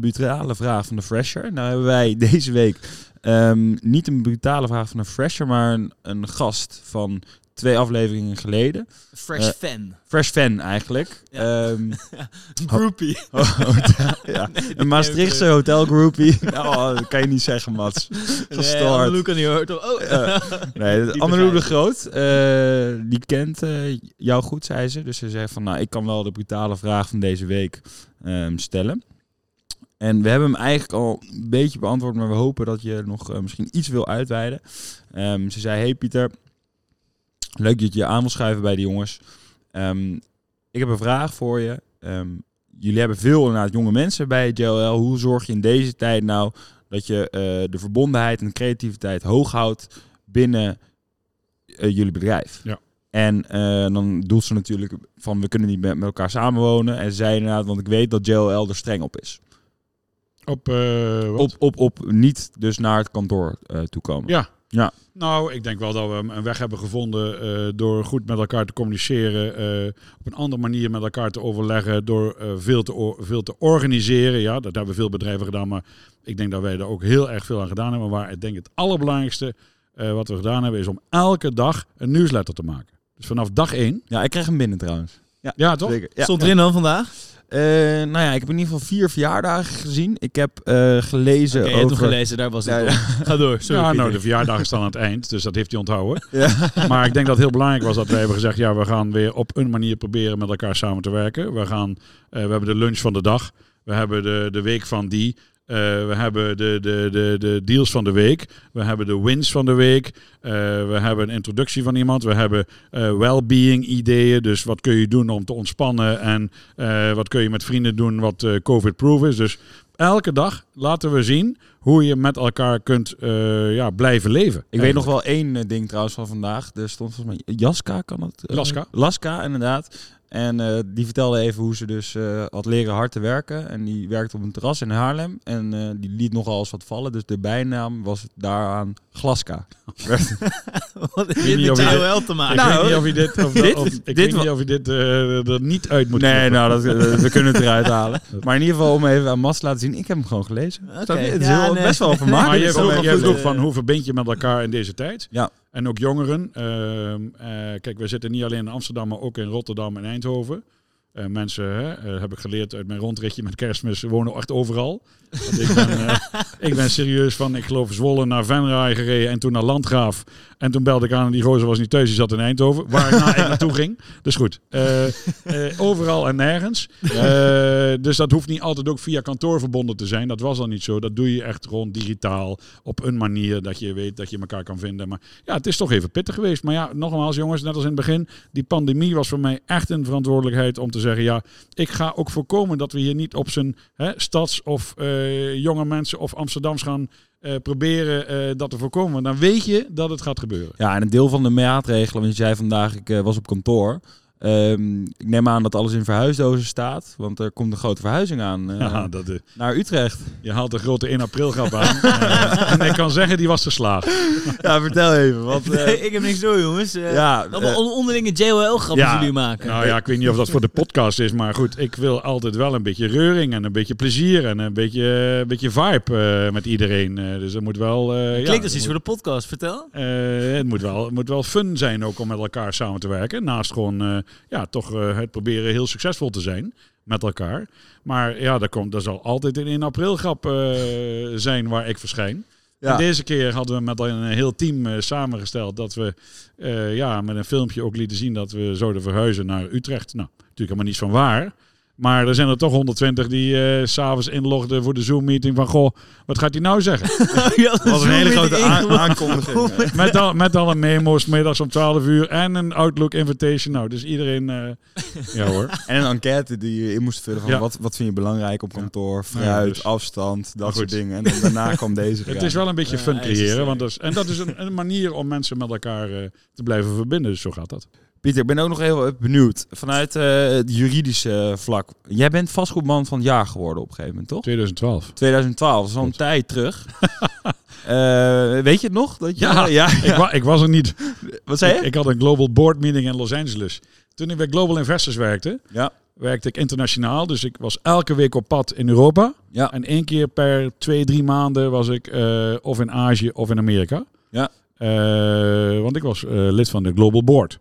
brutale vraag van de Fresher. Nou hebben wij deze week ehm, niet een brutale vraag van een Fresher, maar een, een gast van twee afleveringen geleden.
Fresh
Eh,
fan.
Fresh fan eigenlijk.
Ja.
Ehm,
Groupie.
hotel, ja. Een Maastrichtse hotelgroupie. nou, dat kan je niet zeggen, Mats. Gestoord.
Nee, kan niet hoort. Oh.
Nee, Anneloe de Groot, eh, die kent jou goed, zei ze. Dus ze zei van, nou, ik kan wel de brutale vraag van deze week ehm, stellen. En we hebben hem eigenlijk al een beetje beantwoord, maar we hopen dat je nog misschien iets wil uitweiden. Ehm, ze zei, hey Pieter, leuk dat je je aan wil schuiven bij de jongens. Ehm, ik heb een vraag voor je. Ehm, jullie hebben veel inderdaad jonge mensen bij JLL. Hoe zorg je in deze tijd nou dat je eh, de verbondenheid en de creativiteit hoog houdt binnen eh, jullie bedrijf?
Ja.
En eh, dan doelt ze natuurlijk van we kunnen niet met, met elkaar samenwonen. En zei inderdaad, want ik weet dat JLL er streng op is.
Op?
Op, op, op niet dus naar het kantoor eh toekomen.
Ja.
Ja.
Nou, ik denk wel dat we een weg hebben gevonden eh, door goed met elkaar te communiceren, eh, op een andere manier met elkaar te overleggen, door eh, veel, te veel te organiseren. Ja, dat hebben veel bedrijven gedaan, maar ik denk dat wij daar ook heel erg veel aan gedaan hebben. Maar ik denk het allerbelangrijkste eh, wat we gedaan hebben is om elke dag een nieuwsletter te maken. Dus vanaf dag één.
Ja, ik kreeg hem binnen trouwens. Ja,
Ja, toch?
zeker. Ja.
Stond erin dan vandaag?
Eh, nou ja, ik heb in ieder geval vier verjaardagen gezien. Ik heb eh, gelezen
hebt
over...
hem gelezen, daar was het
Ja,
op.
ja.
Ga door, sorry
ja, nou, de verjaardag is dan aan het eind, dus dat heeft hij onthouden.
Ja.
Maar ik denk dat het heel belangrijk was dat wij hebben gezegd, ja, we gaan weer op een manier proberen met elkaar samen te werken. We, gaan, eh, we hebben de lunch van de dag, we hebben de, de week van die, eh, we hebben de, de, de, de deals van de week, we hebben de wins van de week, eh, we hebben een introductie van iemand, we hebben eh well-being ideeën, dus wat kun je doen om te ontspannen en wat kun je met vrienden doen wat covid-proof is. Dus elke dag laten we zien hoe je met elkaar kunt ja, blijven leven.
Ik weet nog wel één ding trouwens van vandaag. Er stond volgens mij Jaska, kan het? eh,
Laska.
Laska, inderdaad. En eh, die vertelde even hoe ze dus eh, had leren hard te werken. En die werkte op een terras in Haarlem. En eh, die liet nogal eens wat vallen. Dus de bijnaam was daaraan Glaska.
Wat heeft
weet
dit
niet
met
of je
JOL te
Ik
maken?
Nou,
weet niet of je dit, of,
dit-
of- ik
dit
weet niet of je dit eh, er niet uit moet
Nee,
knippen.
nou, dat, we kunnen het eruit halen. Maar in ieder geval om even aan Mas te laten zien. Ik heb hem gewoon gelezen.
Oké.
Het is
Ja,
heel-
nee.
best wel
Maar
vermakelijk.
je vroeg,
ook wel
je
goed,
vroeg van hoe verbind je met elkaar in deze tijd?
Ja.
En ook jongeren. Ehm, eh, kijk, we zitten niet alleen in Amsterdam, maar ook in Rotterdam en Eindhoven. Eh, mensen, hè, eh, heb ik geleerd uit mijn rondritje met kerstmis, wonen echt overal. Want ik, ben, eh, ik ben serieus van, ik geloof Zwolle naar Venray gereden en toen naar Landgraaf. En toen belde ik aan en die gozer was niet thuis, die zat in Eindhoven. Waarna ik naartoe ging. Dus goed, overal en nergens. Dus dat hoeft niet altijd ook via kantoor verbonden te zijn. Dat was al niet zo. Dat doe je echt gewoon digitaal op een manier dat je weet dat je elkaar kan vinden. Maar ja, het is toch even pittig geweest. Maar ja, nogmaals jongens, net als in het begin, die pandemie was voor mij echt een verantwoordelijkheid om te zeggen, ja, ik ga ook voorkomen dat we hier niet op zijn hè, stads- of eh, jonge mensen of Amsterdams gaan eh, proberen eh, dat te voorkomen. Dan weet je dat het gaat gebeuren.
Ja, en een deel van de maatregelen, want je zei vandaag, ik was op kantoor. Ehm, ik neem aan dat alles in verhuisdozen staat, want er komt een grote verhuizing aan eh,
Ja, dat, eh,
naar Utrecht.
je haalt de grote 1 april grap aan. Eh, en ik kan zeggen, die was geslaagd.
ja, vertel even. Want, eh,
Nee, ik heb niks door, jongens. Eh,
ja,
Allemaal on- onderlinge JOL-grappen
Ja.
jullie maken.
Nou ja, ik weet niet of dat voor de podcast is, maar goed, ik wil altijd wel een beetje reuring en een beetje plezier en een beetje, een beetje vibe eh, met iedereen. Eh, dus het moet wel... eh, ja,
Klinkt als iets voor de podcast, vertel.
eh, het, moet wel, het moet wel fun zijn ook om met elkaar samen te werken. Naast gewoon, eh, ja, toch eh, het proberen heel succesvol te zijn met elkaar. Maar ja, daar, komt, daar zal altijd een 1 april grap eh, zijn waar ik verschijn.
ja.
En deze keer hadden we met een heel team eh, samengesteld dat we ja, met een filmpje ook lieten zien dat we zouden verhuizen naar Utrecht. Nou, natuurlijk helemaal niets van waar. Maar er zijn er toch 120 die eh, s s'avonds inlogden voor de Zoom-meeting van... Goh, wat gaat hij nou zeggen?
Dat was een hele grote aan- aankondiging. eh.
met, al, met alle memo's, middags om 12 uur en een Outlook invitation. Nou, dus iedereen... eh, ja hoor.
En een enquête die je in moest vullen van
Ja.
wat, wat vind je belangrijk op kantoor,
Ja,
fruit,
dus-
afstand, dat
Maar
soort
goed.
dingen. En dan, daarna kwam deze.
Het is wel een beetje fun creëren. Want dat is, en dat is een, een manier om mensen met elkaar eh, te blijven verbinden. Dus zo gaat dat.
Pieter, ik ben ook nog heel benieuwd. Vanuit eh, het juridische vlak. Jij bent vastgoedman van het jaar geworden op een gegeven moment, toch?
2012.
2012, dat is al een
Klopt.
tijd terug. Eh, weet je het nog? Dat je,
Ja.
ja.
ik, wa- ik was er niet.
Wat zei je?
ik had een global board meeting in Los Angeles. Toen ik bij Global Investors werkte,
Ja.
werkte ik internationaal. Dus ik was elke week op pad in Europa.
Ja.
En één keer per twee, drie maanden was ik eh, of in Azië of in Amerika.
Ja.
Eh, want ik was eh, lid van de Global Board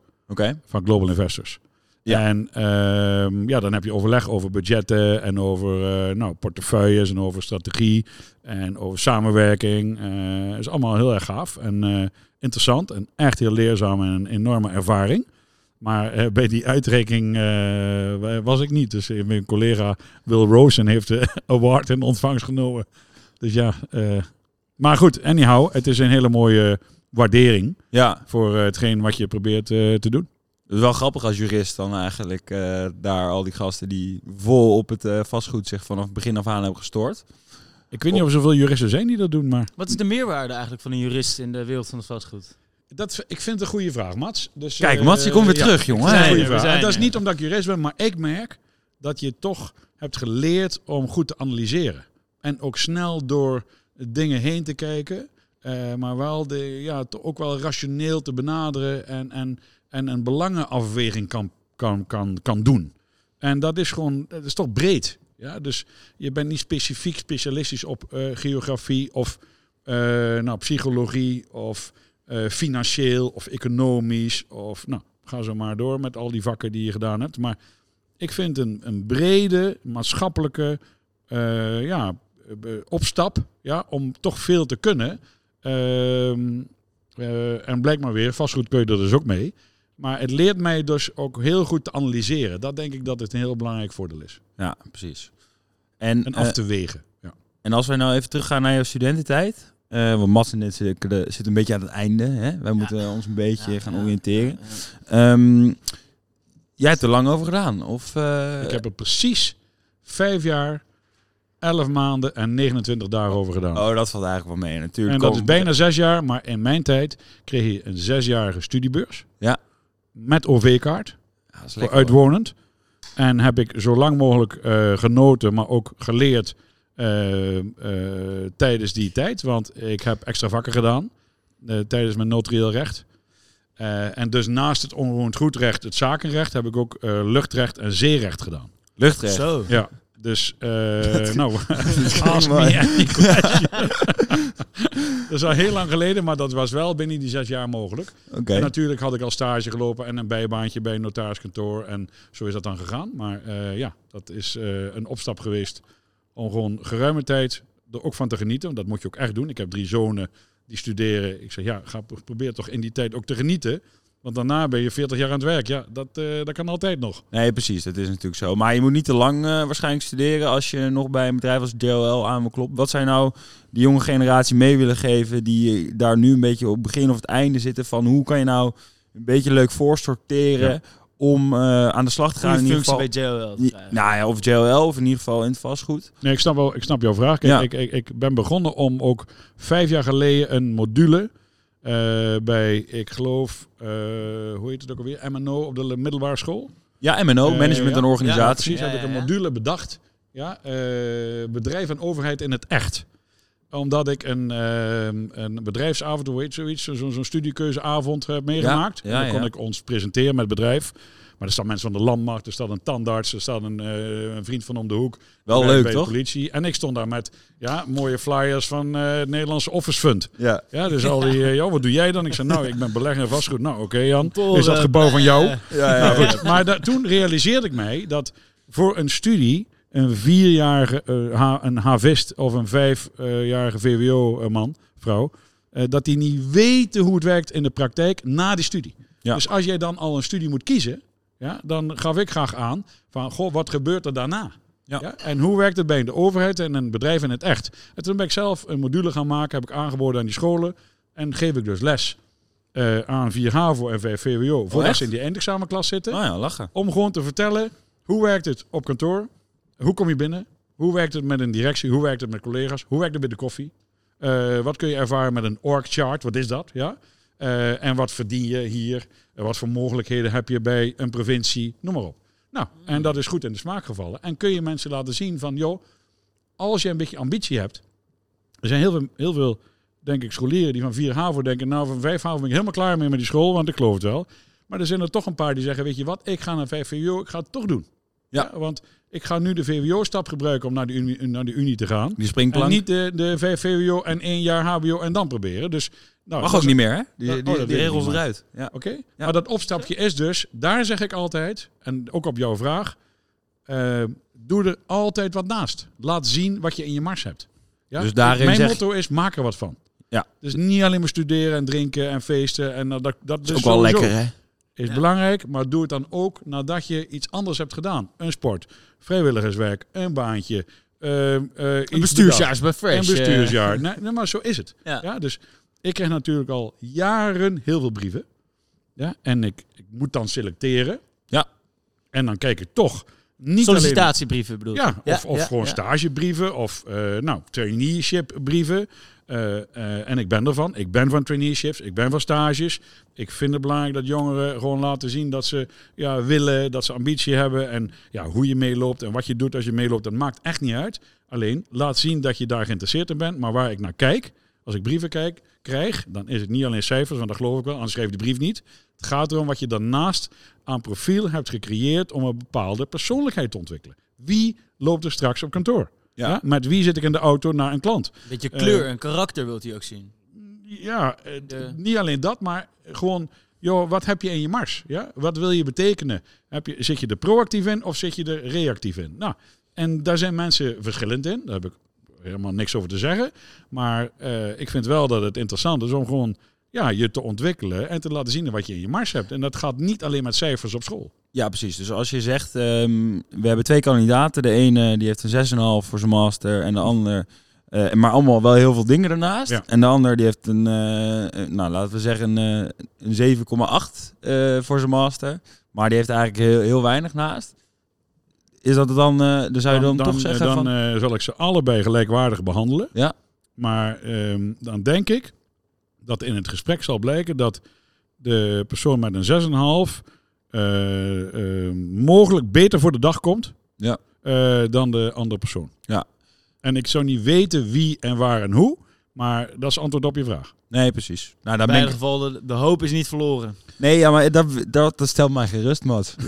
Van Global Investors.
Ja.
En ehm, ja, dan heb je overleg over budgetten en over eh, nou, portefeuilles en over strategie en over samenwerking. Het is allemaal heel erg gaaf en eh, interessant en echt heel leerzaam en een enorme ervaring. Maar bij die uitreiking was ik niet. Dus mijn collega Will Rosen heeft de award in ontvangst genomen. Dus ja, maar goed, anyhow, het is een hele mooie waardering
Ja,
voor eh, hetgeen wat je probeert eh, te doen.
het is wel grappig als jurist dan eigenlijk eh, daar al die gasten die vol op het eh, vastgoed zich vanaf begin af aan hebben gestoord.
Ik weet niet of er zoveel juristen zijn die dat doen, maar
Wat is de meerwaarde eigenlijk van een jurist in de wereld van het vastgoed?
dat, ik vind het een goede vraag, Mats. Dus,
Kijk, Mats, je komt weer
ja,
terug, jongen.
Dat is een
zijn
goede
we
vraag.
zijn
En dat is niet omdat ik jurist ben, maar ik merk dat je toch hebt geleerd om goed te analyseren. En ook snel door dingen heen te kijken, eh, maar wel de, ja, ook wel rationeel te benaderen en, en, en een belangenafweging kan, kan, kan, kan doen. En dat is gewoon, dat is toch breed. Ja? Dus je bent niet specifiek specialistisch op eh, geografie of eh, nou, psychologie of financieel of economisch. Of nou, ga zo maar door met al die vakken die je gedaan hebt. Maar ik vind een, een brede maatschappelijke ja, opstap ja, om toch veel te kunnen. Ehm, eh, en blijkt maar weer, vastgoed kun je er dus ook mee. Maar het leert mij dus ook heel goed te analyseren. Dat denk ik dat het een heel belangrijk voordeel is.
Ja, precies. En,
En
eh,
af te wegen. Ja.
en als wij nou even teruggaan naar jouw studententijd. eh want Mats en ik zitten zit een beetje aan het einde. Hè? Wij moeten ons een beetje
Ja,
gaan
ja,
oriënteren.
ja.
Ehm, jij hebt er lang over gedaan. Of, eh,
Ik heb er precies vijf jaar, elf maanden en 29 dagen over gedaan.
Oh, dat valt eigenlijk wel mee natuurlijk.
en dat is bijna zes jaar, maar in mijn tijd kreeg je een zesjarige studiebeurs.
Ja.
Met OV-kaart,
Ja,
voor
lekker,
uitwonend. En heb ik zo lang mogelijk eh, genoten, maar ook geleerd eh, eh, tijdens die tijd. Want ik heb extra vakken gedaan eh, tijdens mijn notarieel recht. Eh, en dus naast het onroerend goedrecht, het zakenrecht, heb ik ook eh, luchtrecht en zeerecht gedaan.
Luchtrecht.
Zo.
Ja, dus eh nou, ask me
mooi.
any question. dat is al heel lang geleden, maar dat was wel binnen die zes jaar mogelijk. En natuurlijk had ik al stage gelopen en een bijbaantje bij een notariskantoor. En zo is dat dan gegaan. Maar eh, ja, dat is eh, een opstap geweest om gewoon geruime tijd er ook van te genieten. Want dat moet je ook echt doen. Ik heb drie zonen die studeren. Ik zeg, ja, ga, probeer toch in die tijd ook te genieten. Want daarna ben je 40 jaar aan het werk. Ja, dat, eh, dat kan altijd nog.
Nee, precies. Dat is natuurlijk zo. Maar je moet niet te lang eh, waarschijnlijk studeren als je nog bij een bedrijf als JLL aan wil kloppen. Wat zou je nou die jonge generatie mee willen geven die daar nu een beetje op het begin of het einde zitten van hoe kan je nou een beetje leuk voorsorteren
Ja.
om eh, aan de slag te gaan in ieder
functie
geval.
bij krijgen.
nou ja, of JLL of in ieder geval in het vastgoed.
Nee, ik snap, wel, ik snap jouw vraag. Kijk,
Ja.
ik, ik, ik ben begonnen om ook vijf jaar geleden een module eh, bij, ik geloof, eh, hoe heet het ook alweer, MNO op de middelbare school.
Ja, MNO,
Eh,
management
ja.
en
Ja,
organisatie.
precies,
Ja,
heb ik een module bedacht. Ja, eh, bedrijf en overheid in het echt. Omdat ik een, ehm, een bedrijfsavond, hoe heet zoiets, zo- zo'n zo'n studiekeuzeavond heb meegemaakt. En dan kon ik ons presenteren met het bedrijf. Maar er staan mensen van de landmarkt, er staat een tandarts, er staat een, eh, een vriend van om de hoek.
Wel
bij-
leuk,
bij de
toch?
politie. En ik stond daar met ja, mooie flyers van eh, het Nederlandse Office Fund.
Ja.
Ja, dus al die, joh, wat doe jij dan? Ik zei, nou, ik ben belegger vastgoed. Nou, oké Jan, is dat gebouw van jou?
eh,
Ja,
Nou, goed. Maar da- toen realiseerde ik mij dat voor een studie een vierjarige eh, ha- een havist of een vijfjarige VWO-man, vrouw, eh, dat die niet weten hoe het werkt in de praktijk na die studie.
Ja.
Dus als jij dan al een studie moet kiezen, ja, dan gaf ik graag aan van, goh, wat gebeurt er daarna?
Ja.
En hoe werkt het bij de overheid en een bedrijf in het echt? En toen ben ik zelf een module gaan maken, heb ik aangeboden aan die scholen. En geef ik dus les eh, aan 4 HAVO en 5 VWO. Voordat
echt?
ze in die eindexamenklas zitten.
Nou ja, lachen.
Om gewoon te vertellen, hoe werkt het op kantoor? Hoe kom je binnen? Hoe werkt het met een directie? Hoe werkt het met collega's? Hoe werkt het bij de koffie? Eh, wat kun je ervaren met een org chart? Wat is dat? Ja? Eh, en wat verdien je hier? En wat voor mogelijkheden heb je bij een provincie? Noem maar op. Nou, en dat is goed in de smaak gevallen. En kun je mensen laten zien van, joh, als je een beetje ambitie hebt. Er zijn heel veel, heel veel denk ik, scholieren die van 4 HAVO denken, nou van 5 HAVO ben ik helemaal klaar mee met die school, want ik geloof het wel. Maar er zijn er toch een paar die zeggen, weet je wat, ik ga naar 5 VWO, ik ga het toch doen.
Ja.
want ik ga nu de VWO-stap gebruiken om naar de Unie, naar de Unie te gaan.
Die
En
springplank
niet de, de 5 VWO en één jaar HBO en dan proberen. Dus, nou,
mag ook niet meer, hè? Die,
Oh,
die, die regels eruit. Ja.
Oké, maar dat opstapje is dus, daar zeg ik altijd, en ook op jouw vraag, eh, doe er altijd wat naast. Laat zien wat je in je mars hebt. Ja?
Dus daarin
Mijn
zeg-
motto is, maak er wat van.
Ja.
Dus niet alleen maar studeren en drinken en feesten. En dat, dat, dat is
is ook wel lekker, hè?
Is
Ja.
belangrijk, maar doe het dan ook nadat je iets anders hebt gedaan. Een sport, vrijwilligerswerk, een baantje. eh, iets
Een bestuursjaar is bij Fresh.
Een
eh.
bestuursjaar. Nee, nee, maar zo is het.
Ja.
Ja. dus ik krijg natuurlijk al jaren heel veel brieven. Ja, en ik, ik moet dan selecteren.
Ja.
En dan kijk ik toch niet
Sollicitatiebrieven bedoel je?
Ja, of, of
ja,
gewoon
ja.
stagebrieven of eh nou, traineeship Eh, eh, en ik ben ervan. Ik ben van traineeships. Ik ben van stages. Ik vind het belangrijk dat jongeren gewoon laten zien dat ze ja, willen, dat ze ambitie hebben. En ja, hoe je meeloopt en wat je doet als je meeloopt, dat maakt echt niet uit. Alleen laat zien dat je daar geïnteresseerd in bent. Maar waar ik naar kijk, als ik brieven kijk, krijg, dan is het niet alleen cijfers, want dat geloof ik wel, anders schreef ik de brief niet. Het gaat erom wat je daarnaast aan profiel hebt gecreëerd om een bepaalde persoonlijkheid te ontwikkelen. Wie loopt er straks op kantoor?
Ja.
Met wie zit ik in de auto naar een klant?
Beetje kleur
Eh,
en karakter wilt hij ook zien.
Ja, eh,
De-
niet alleen dat, maar gewoon, joh, wat heb je in je mars? Ja? Wat wil je betekenen? Heb je, zit je er proactief in of zit je er reactief in? Nou, en daar zijn mensen verschillend in. Daar heb ik helemaal niks over te zeggen. Maar eh, ik vind wel dat het interessant is om gewoon ja, je te ontwikkelen en te laten zien wat je in je mars hebt. En dat gaat niet alleen met cijfers op school.
Ja, precies. Dus als je zegt, ehm, we hebben twee kandidaten. De ene die heeft een 6,5 voor zijn master en de ander... eh, maar allemaal wel heel veel dingen ernaast.
Ja.
En de ander die heeft een, eh, nou laten we zeggen, een, eh, een 7,8 eh, voor zijn master. Maar die heeft eigenlijk heel, heel weinig naast. Is dat dan, dan zou je dan, toch zeggen
dan
van...
zal ik ze allebei gelijkwaardig behandelen.
Ja.
Maar ehm, dan denk ik dat in het gesprek zal blijken dat de persoon met een 6,5 eh, eh, mogelijk beter voor de dag komt
Ja.
eh, dan de andere persoon.
Ja.
En ik zou niet weten wie en waar en hoe, maar dat is antwoord op je vraag.
Nee, precies. Nou, dan
In
ben
ieder
ik...
geval, de, de hoop is niet verloren.
Nee, ja, maar dat, dat, dat stelt mij gerust, Mats.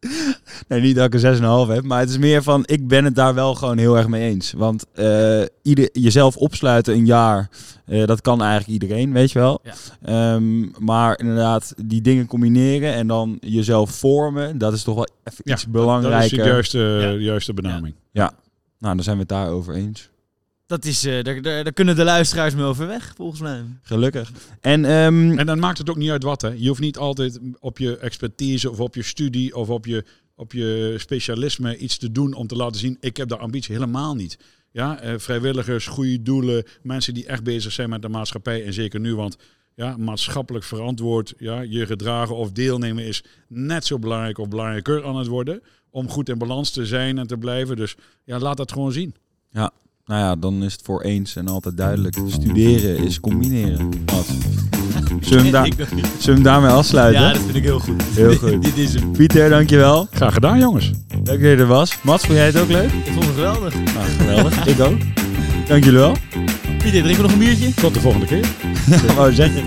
nee, niet dat ik een 6,5 heb, maar het is meer van, ik ben het daar wel gewoon heel erg mee eens. Want eh, ieder, jezelf opsluiten een jaar, eh, dat kan eigenlijk iedereen, weet je wel.
Ja.
Ehm, maar inderdaad, die dingen combineren en dan jezelf vormen, dat is toch wel even
Ja,
iets
Dat is
belangrijker.
de juiste,
Ja.
juiste benaming.
Nou, dan zijn we het daarover eens.
Dat is, eh, daar, daar, daar kunnen de luisteraars mee overweg, volgens mij.
Gelukkig. En, ehm,
En dan maakt het ook niet uit wat. Hè. Je hoeft niet altijd op je expertise of op je studie of op je, op je specialisme iets te doen om te laten zien, ik heb daar ambitie helemaal niet. Ja, eh, vrijwilligers, goede doelen, mensen die echt bezig zijn met de maatschappij en zeker nu, want ja, maatschappelijk verantwoord, ja, je gedragen of deelnemen is net zo belangrijk of belangrijker aan het worden om goed in balans te zijn en te blijven. Dus ja, laat dat gewoon zien.
Nou ja, dan is het voor eens en altijd duidelijk. Studeren is combineren. Zullen we hem, daarmee afsluiten?
Ja, dat vind ik heel goed.
Heel goed.
Dit is hem.
Pieter, dankjewel.
Graag gedaan, jongens.
Leuk dat je er was. Mats, vond jij het ook leuk?
Ik vond het geweldig.
Nou, geweldig. Ik ook. Dank jullie wel.
Pieter, drinken we nog een biertje?
Tot de volgende keer.
Wou zeggen.